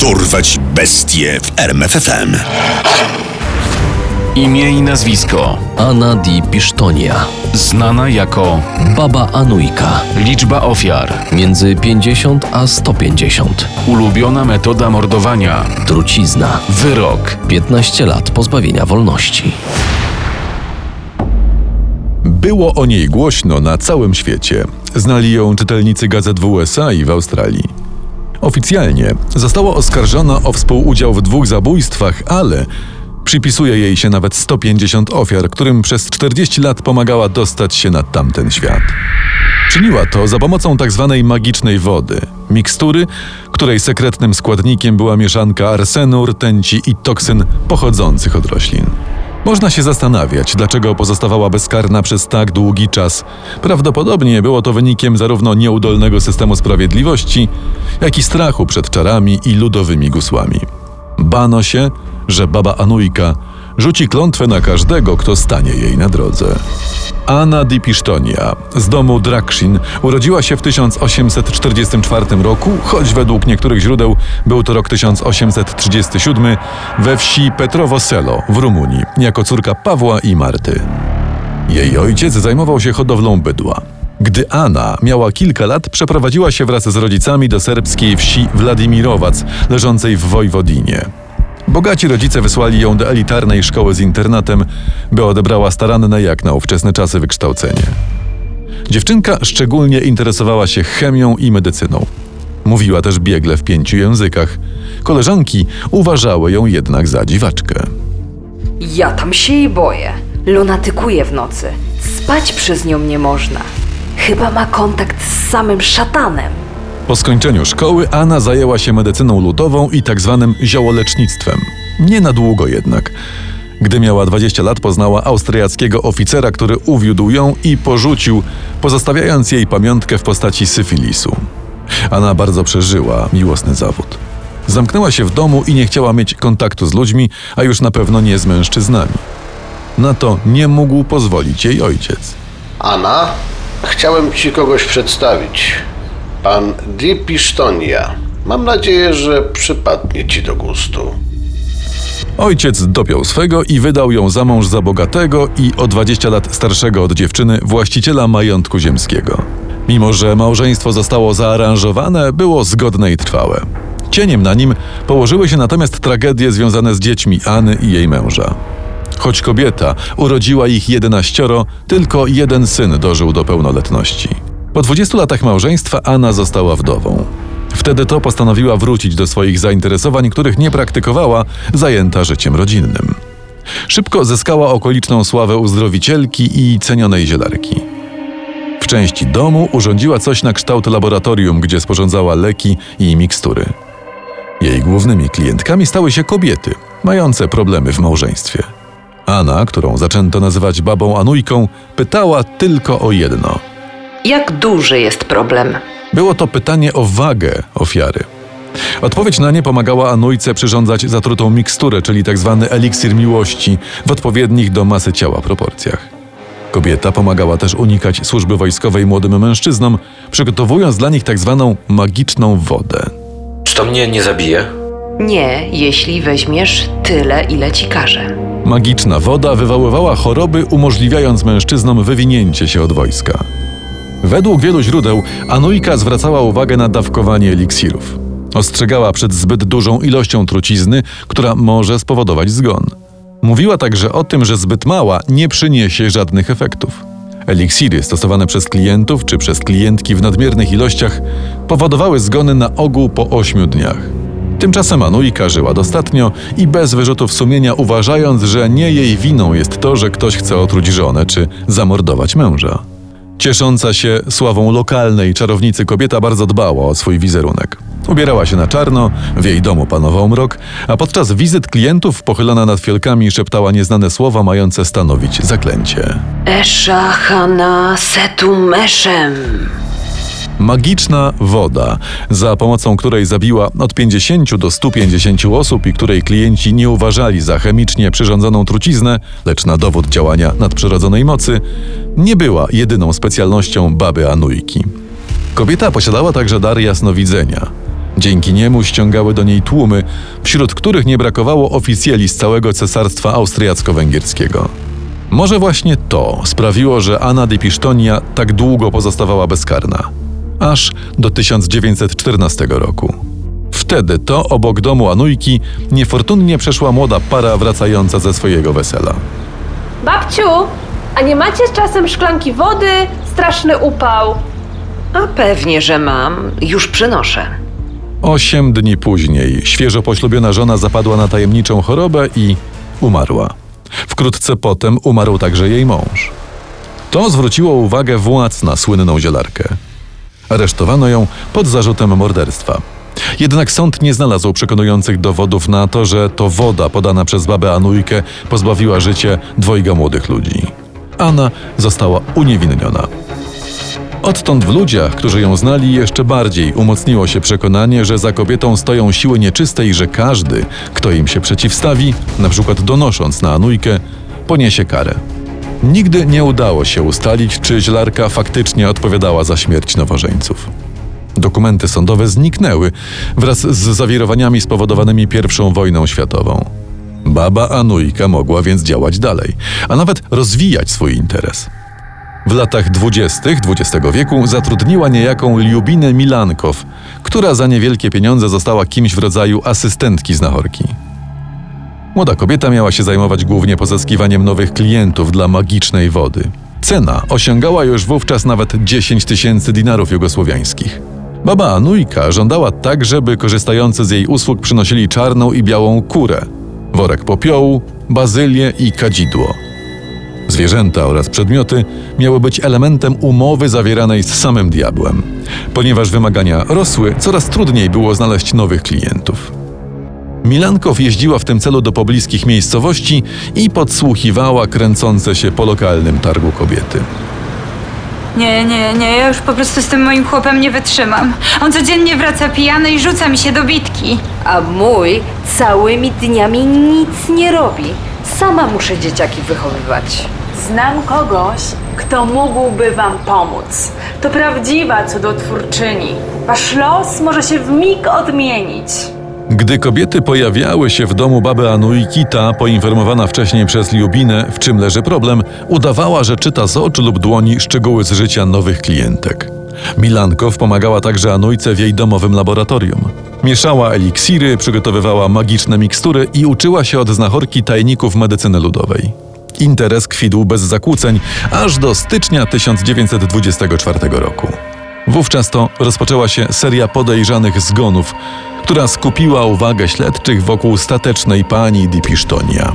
Dorwać bestie w RMFFM. Imię i nazwisko. Anna di Pisztonia. Znana jako Baba Anujka. liczba ofiar. Między 50 a 150. Ulubiona metoda mordowania. Trucizna. Wyrok. 15 lat pozbawienia wolności. Było o niej głośno na całym świecie. Znali ją czytelnicy gazet w USA i w Australii. Oficjalnie została oskarżona o współudział w dwóch zabójstwach, ale przypisuje jej się nawet 150 ofiar, którym przez 40 lat pomagała dostać się na tamten świat. Czyniła to za pomocą tzw. magicznej wody, mikstury, której sekretnym składnikiem była mieszanka arsenu, rtęci i toksyn pochodzących od roślin. Można się zastanawiać, dlaczego pozostawała bezkarna przez tak długi czas. Prawdopodobnie było to wynikiem zarówno nieudolnego systemu sprawiedliwości, jak i strachu przed czarami i ludowymi gusłami. Bano się, że baba Anujka rzuci klątwę na każdego, kto stanie jej na drodze. Anna di Pisztonia z domu Draksin urodziła się w 1844 roku, choć według niektórych źródeł był to rok 1837 we wsi Petrovo Selo w Rumunii, jako córka Pawła i Marty. Jej ojciec zajmował się hodowlą bydła. Gdy Anna miała kilka lat, przeprowadziła się wraz z rodzicami do serbskiej wsi Wladimirowac, leżącej w Wojwodinie. Bogaci rodzice wysłali ją do elitarnej szkoły z internatem, by odebrała staranne jak na ówczesne czasy wykształcenie. Dziewczynka szczególnie interesowała się chemią i medycyną. Mówiła też biegle w pięciu językach. Koleżanki uważały ją jednak za dziwaczkę. Ja tam się jej boję. Lunatykuje w nocy. Spać przez nią nie można. Chyba ma kontakt z samym szatanem. Po skończeniu szkoły Anna zajęła się medycyną ludową i tak zwanym ziołolecznictwem. Nie na długo jednak. Gdy miała 20 lat, poznała austriackiego oficera, który uwiódł ją i porzucił, pozostawiając jej pamiątkę w postaci syfilisu. Anna bardzo przeżyła miłosny zawód. Zamknęła się w domu i nie chciała mieć kontaktu z ludźmi, a już na pewno nie z mężczyznami. Na to nie mógł pozwolić jej ojciec. Anna, chciałem ci kogoś przedstawić. Pan Di Pisztonia. Mam nadzieję, że przypadnie ci do gustu. Ojciec dopiął swego i wydał ją za mąż za bogatego i o 20 lat starszego od dziewczyny właściciela majątku ziemskiego. Mimo, że małżeństwo zostało zaaranżowane, było zgodne i trwałe. Cieniem na nim położyły się natomiast tragedie związane z dziećmi Anny i jej męża. Choć kobieta urodziła ich jedenaścioro, tylko jeden syn dożył do pełnoletności. Po 20 latach małżeństwa Anna została wdową. Wtedy to postanowiła wrócić do swoich zainteresowań, których nie praktykowała, zajęta życiem rodzinnym. Szybko zyskała okoliczną sławę uzdrowicielki i cenionej zielarki. W części domu urządziła coś na kształt laboratorium, gdzie sporządzała leki i mikstury. Jej głównymi klientkami stały się kobiety, mające problemy w małżeństwie. Anna, którą zaczęto nazywać babą Anujką, pytała tylko o jedno. Jak duży jest problem? Było to pytanie o wagę ofiary. Odpowiedź na nie pomagała Anujce przyrządzać zatrutą miksturę, czyli tzw. eliksir miłości, w odpowiednich do masy ciała proporcjach. Kobieta pomagała też unikać służby wojskowej młodym mężczyznom, przygotowując dla nich tzw. magiczną wodę. Czy to mnie nie zabije? Nie, jeśli weźmiesz tyle, ile ci każę. Magiczna woda wywoływała choroby, umożliwiając mężczyznom wywinięcie się od wojska. Według wielu źródeł Anujka zwracała uwagę na dawkowanie eliksirów. Ostrzegała przed zbyt dużą ilością trucizny, która może spowodować zgon. Mówiła także o tym, że zbyt mała nie przyniesie żadnych efektów. Eliksiry stosowane przez klientów czy przez klientki w nadmiernych ilościach powodowały zgony na ogół po 8 dniach. Tymczasem Anujka żyła dostatnio i bez wyrzutów sumienia, uważając, że nie jej winą jest to, że ktoś chce otruć żonę czy zamordować męża. Ciesząca się sławą lokalnej czarownicy kobieta bardzo dbała o swój wizerunek. Ubierała się na czarno, w jej domu panował mrok, a podczas wizyt klientów pochylona nad fiolkami szeptała nieznane słowa mające stanowić zaklęcie. Esza Hana Setum Eszem. Magiczna woda, za pomocą której zabiła od 50 do 150 osób i której klienci nie uważali za chemicznie przyrządzoną truciznę, lecz na dowód działania nadprzyrodzonej mocy, nie była jedyną specjalnością baby Anujki. Kobieta posiadała także dar jasnowidzenia. Dzięki niemu ściągały do niej tłumy, wśród których nie brakowało oficjeli z całego cesarstwa austriacko-węgierskiego. Może właśnie to sprawiło, że Anna de Pisztonia tak długo pozostawała bezkarna. Aż do 1914 roku. Wtedy to obok domu Anujki niefortunnie przeszła młoda para wracająca ze swojego wesela. Babciu, a nie macie czasem szklanki wody? Straszny upał. A pewnie, że mam. Już przynoszę. Osiem dni później świeżo poślubiona żona zapadła na tajemniczą chorobę i umarła. Wkrótce potem umarł także jej mąż. To zwróciło uwagę władz na słynną zielarkę. Aresztowano ją pod zarzutem morderstwa. Jednak sąd nie znalazł przekonujących dowodów na to, że to woda podana przez babę Anujkę pozbawiła życie dwojga młodych ludzi. Anna została uniewinniona. Odtąd w ludziach, którzy ją znali, jeszcze bardziej umocniło się przekonanie, że za kobietą stoją siły nieczyste i że każdy, kto im się przeciwstawi, na przykład donosząc na Anujkę, poniesie karę. Nigdy nie udało się ustalić, czy źlarka faktycznie odpowiadała za śmierć nowożeńców. Dokumenty sądowe zniknęły wraz z zawirowaniami spowodowanymi I wojną światową. Baba Anujka mogła więc działać dalej, a nawet rozwijać swój interes. W latach dwudziestych XX wieku zatrudniła niejaką Liubinę Milankow, która za niewielkie pieniądze została kimś w rodzaju asystentki znachorki. Młoda kobieta miała się zajmować głównie pozyskiwaniem nowych klientów dla magicznej wody. Cena osiągała już wówczas nawet 10 tysięcy dinarów jugosłowiańskich. Baba Anujka żądała tak, żeby korzystający z jej usług przynosili czarną i białą kurę, worek popiołu, bazylię i kadzidło. Zwierzęta oraz przedmioty miały być elementem umowy zawieranej z samym diabłem. Ponieważ wymagania rosły, coraz trudniej było znaleźć nowych klientów. Milankow jeździła w tym celu do pobliskich miejscowości i podsłuchiwała kręcące się po lokalnym targu kobiety. Nie, nie, nie, ja już po prostu z tym moim chłopem nie wytrzymam. On codziennie wraca pijany i rzuca mi się do bitki. A mój całymi dniami nic nie robi. Sama muszę dzieciaki wychowywać. Znam kogoś, kto mógłby wam pomóc. To prawdziwa cudotwórczyni. Wasz los może się w mig odmienić. Gdy kobiety pojawiały się w domu baby Anujki, ta, poinformowana wcześniej przez Liubinę, w czym leży problem, udawała, że czyta z oczu lub dłoni szczegóły z życia nowych klientek. Milankow pomagała także Anujce w jej domowym laboratorium. Mieszała eliksiry, przygotowywała magiczne mikstury i uczyła się od znachorki tajników medycyny ludowej. Interes kwitł bez zakłóceń aż do stycznia 1924 roku. Wówczas to rozpoczęła się seria podejrzanych zgonów, która skupiła uwagę śledczych wokół statecznej pani Di Pisztonia.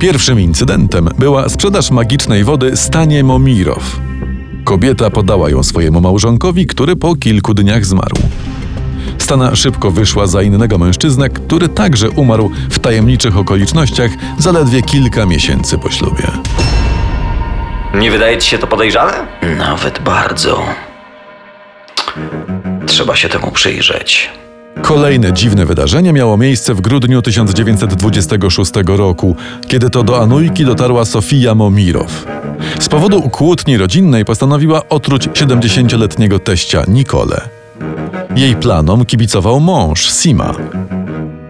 Pierwszym incydentem była sprzedaż magicznej wody Stanie Momirow. Kobieta podała ją swojemu małżonkowi, który po kilku dniach zmarł. Stana szybko wyszła za innego mężczyznę, który także umarł w tajemniczych okolicznościach zaledwie kilka miesięcy po ślubie. Nie wydaje ci się to podejrzane? Nawet bardzo. Trzeba się temu przyjrzeć. Kolejne dziwne wydarzenie miało miejsce w grudniu 1926 roku, kiedy to do Anujki dotarła Sofia Momirow. Z powodu kłótni rodzinnej postanowiła otruć 70-letniego teścia Nicole. Jej planom kibicował mąż Sima.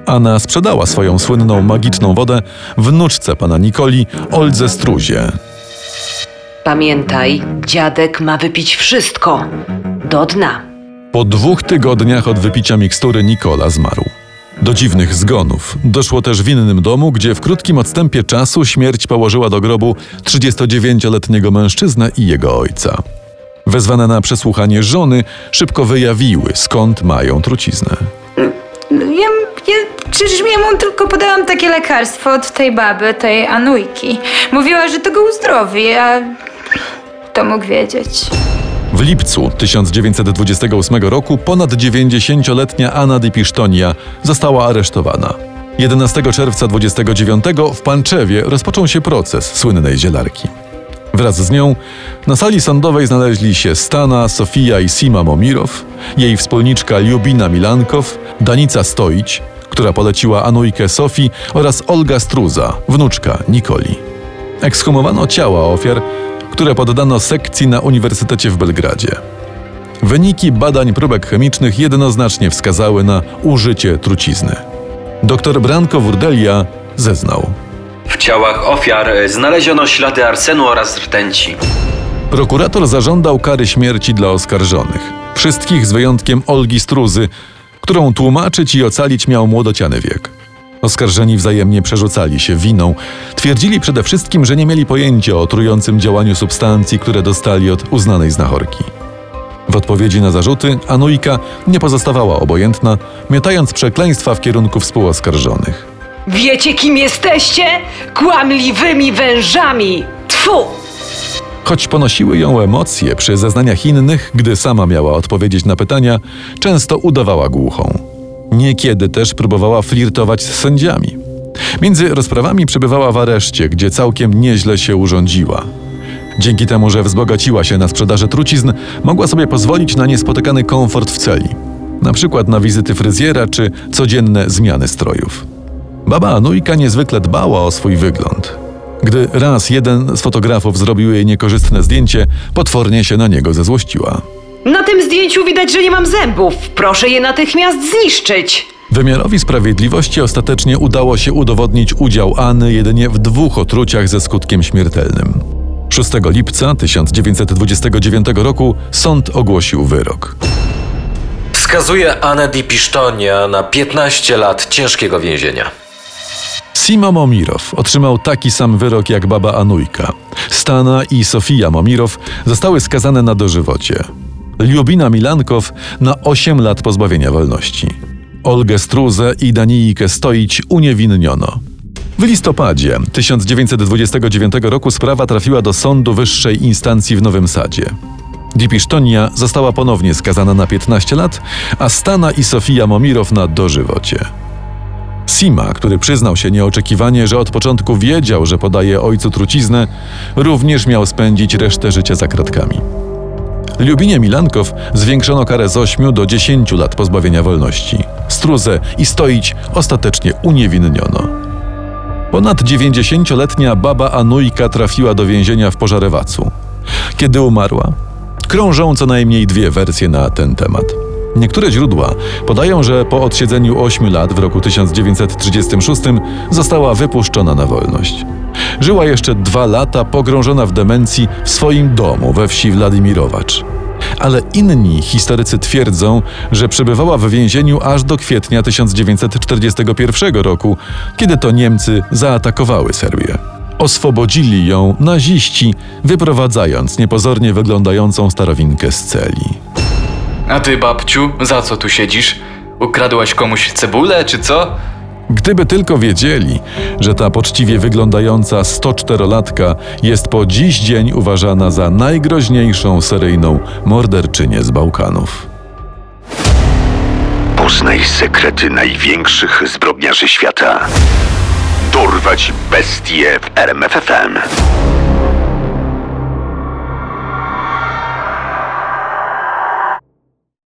Anna sprzedała swoją słynną magiczną wodę wnuczce pana Nikoli, Oldze Struzie. Pamiętaj, dziadek ma wypić wszystko. Do dna. Po dwóch tygodniach od wypicia mikstury Nikola zmarł. Do dziwnych zgonów doszło też w innym domu, gdzie w krótkim odstępie czasu śmierć położyła do grobu 39-letniego mężczyznę i jego ojca. Wezwane na przesłuchanie żony szybko wyjawiły, skąd mają truciznę. Ja, ja przecież ja mu tylko podałam takie lekarstwo od tej baby, tej Anujki. Mówiła, że to go uzdrowi, a to mógł wiedzieć. W lipcu 1928 roku ponad 90-letnia Anna Di Pisztonia została aresztowana. 11 czerwca 29 w Panczewie rozpoczął się proces słynnej zielarki. Wraz z nią na sali sądowej znaleźli się Stana, Sofia i Sima Momirow, jej wspólniczka Liubina Milankow, Danica Stoić, która poleciła Anujkę Sofii oraz Olga Struza, wnuczka Nikoli. Ekshumowano ciała ofiar, które poddano sekcji na Uniwersytecie w Belgradzie. Wyniki badań próbek chemicznych jednoznacznie wskazały na użycie trucizny. Doktor Branko Wurdelia zeznał. W ciałach ofiar znaleziono ślady arsenu oraz rtęci. Prokurator zażądał kary śmierci dla oskarżonych. Wszystkich z wyjątkiem Olgi Struzy, którą tłumaczyć i ocalić miał młodociany wiek. Oskarżeni wzajemnie przerzucali się winą. Twierdzili przede wszystkim, że nie mieli pojęcia o trującym działaniu substancji, które dostali od uznanej znachorki. W odpowiedzi na zarzuty Anujka nie pozostawała obojętna, miotając przekleństwa w kierunku współoskarżonych. Wiecie, kim jesteście? Kłamliwymi wężami! Tfu! Choć ponosiły ją emocje przy zeznaniach innych, gdy sama miała odpowiedzieć na pytania, często udawała głuchą. Niekiedy też próbowała flirtować z sędziami. Między rozprawami przebywała w areszcie, gdzie całkiem nieźle się urządziła. Dzięki temu, że wzbogaciła się na sprzedaży trucizn, mogła sobie pozwolić na niespotykany komfort w celi. Na przykład na wizyty fryzjera czy codzienne zmiany strojów. Baba Anujka niezwykle dbała o swój wygląd. Gdy raz jeden z fotografów zrobił jej niekorzystne zdjęcie, potwornie się na niego zezłościła. Na tym zdjęciu widać, że nie mam zębów. Proszę je natychmiast zniszczyć. Wymiarowi sprawiedliwości ostatecznie udało się udowodnić udział Anny jedynie w dwóch otruciach ze skutkiem śmiertelnym. 6 lipca 1929 roku sąd ogłosił wyrok. Skazuje Anę Di Pisztonia na 15 lat ciężkiego więzienia. Sima Momirow otrzymał taki sam wyrok jak baba Anujka. Stana i Sofia Momirow zostały skazane na dożywocie. Liubina Milankow na 8 lat pozbawienia wolności. Olgę Struzę i Danijkę Stoić uniewinniono. W listopadzie 1929 roku sprawa trafiła do sądu wyższej instancji w Nowym Sadzie. Dipisztonia została ponownie skazana na 15 lat, a Stana i Sofia Momirow na dożywocie. Sima, który przyznał się nieoczekiwanie, że od początku wiedział, że podaje ojcu truciznę, również miał spędzić resztę życia za kratkami. Lubinie Milankow zwiększono karę z 8 do 10 lat pozbawienia wolności. Struzę i Stoić ostatecznie uniewinniono. Ponad 90-letnia baba Anujka trafiła do więzienia w Pożarewacu. Kiedy umarła? Krążą co najmniej dwie wersje na ten temat. Niektóre źródła podają, że po odsiedzeniu 8 lat w roku 1936 została wypuszczona na wolność. Żyła jeszcze dwa lata pogrążona w demencji w swoim domu we wsi Władimirowacz. Ale inni historycy twierdzą, że przebywała w więzieniu aż do kwietnia 1941 roku, kiedy to Niemcy zaatakowały Serbię. Oswobodzili ją naziści, wyprowadzając niepozornie wyglądającą starowinkę z celi. A ty, babciu, za co tu siedzisz? Ukradłaś komuś cebulę, czy co? Gdyby tylko wiedzieli, że ta poczciwie wyglądająca 104-latka jest po dziś dzień uważana za najgroźniejszą seryjną morderczynię z Bałkanów. Poznaj sekrety największych zbrodniarzy świata. Dorwać bestie w RMFFM.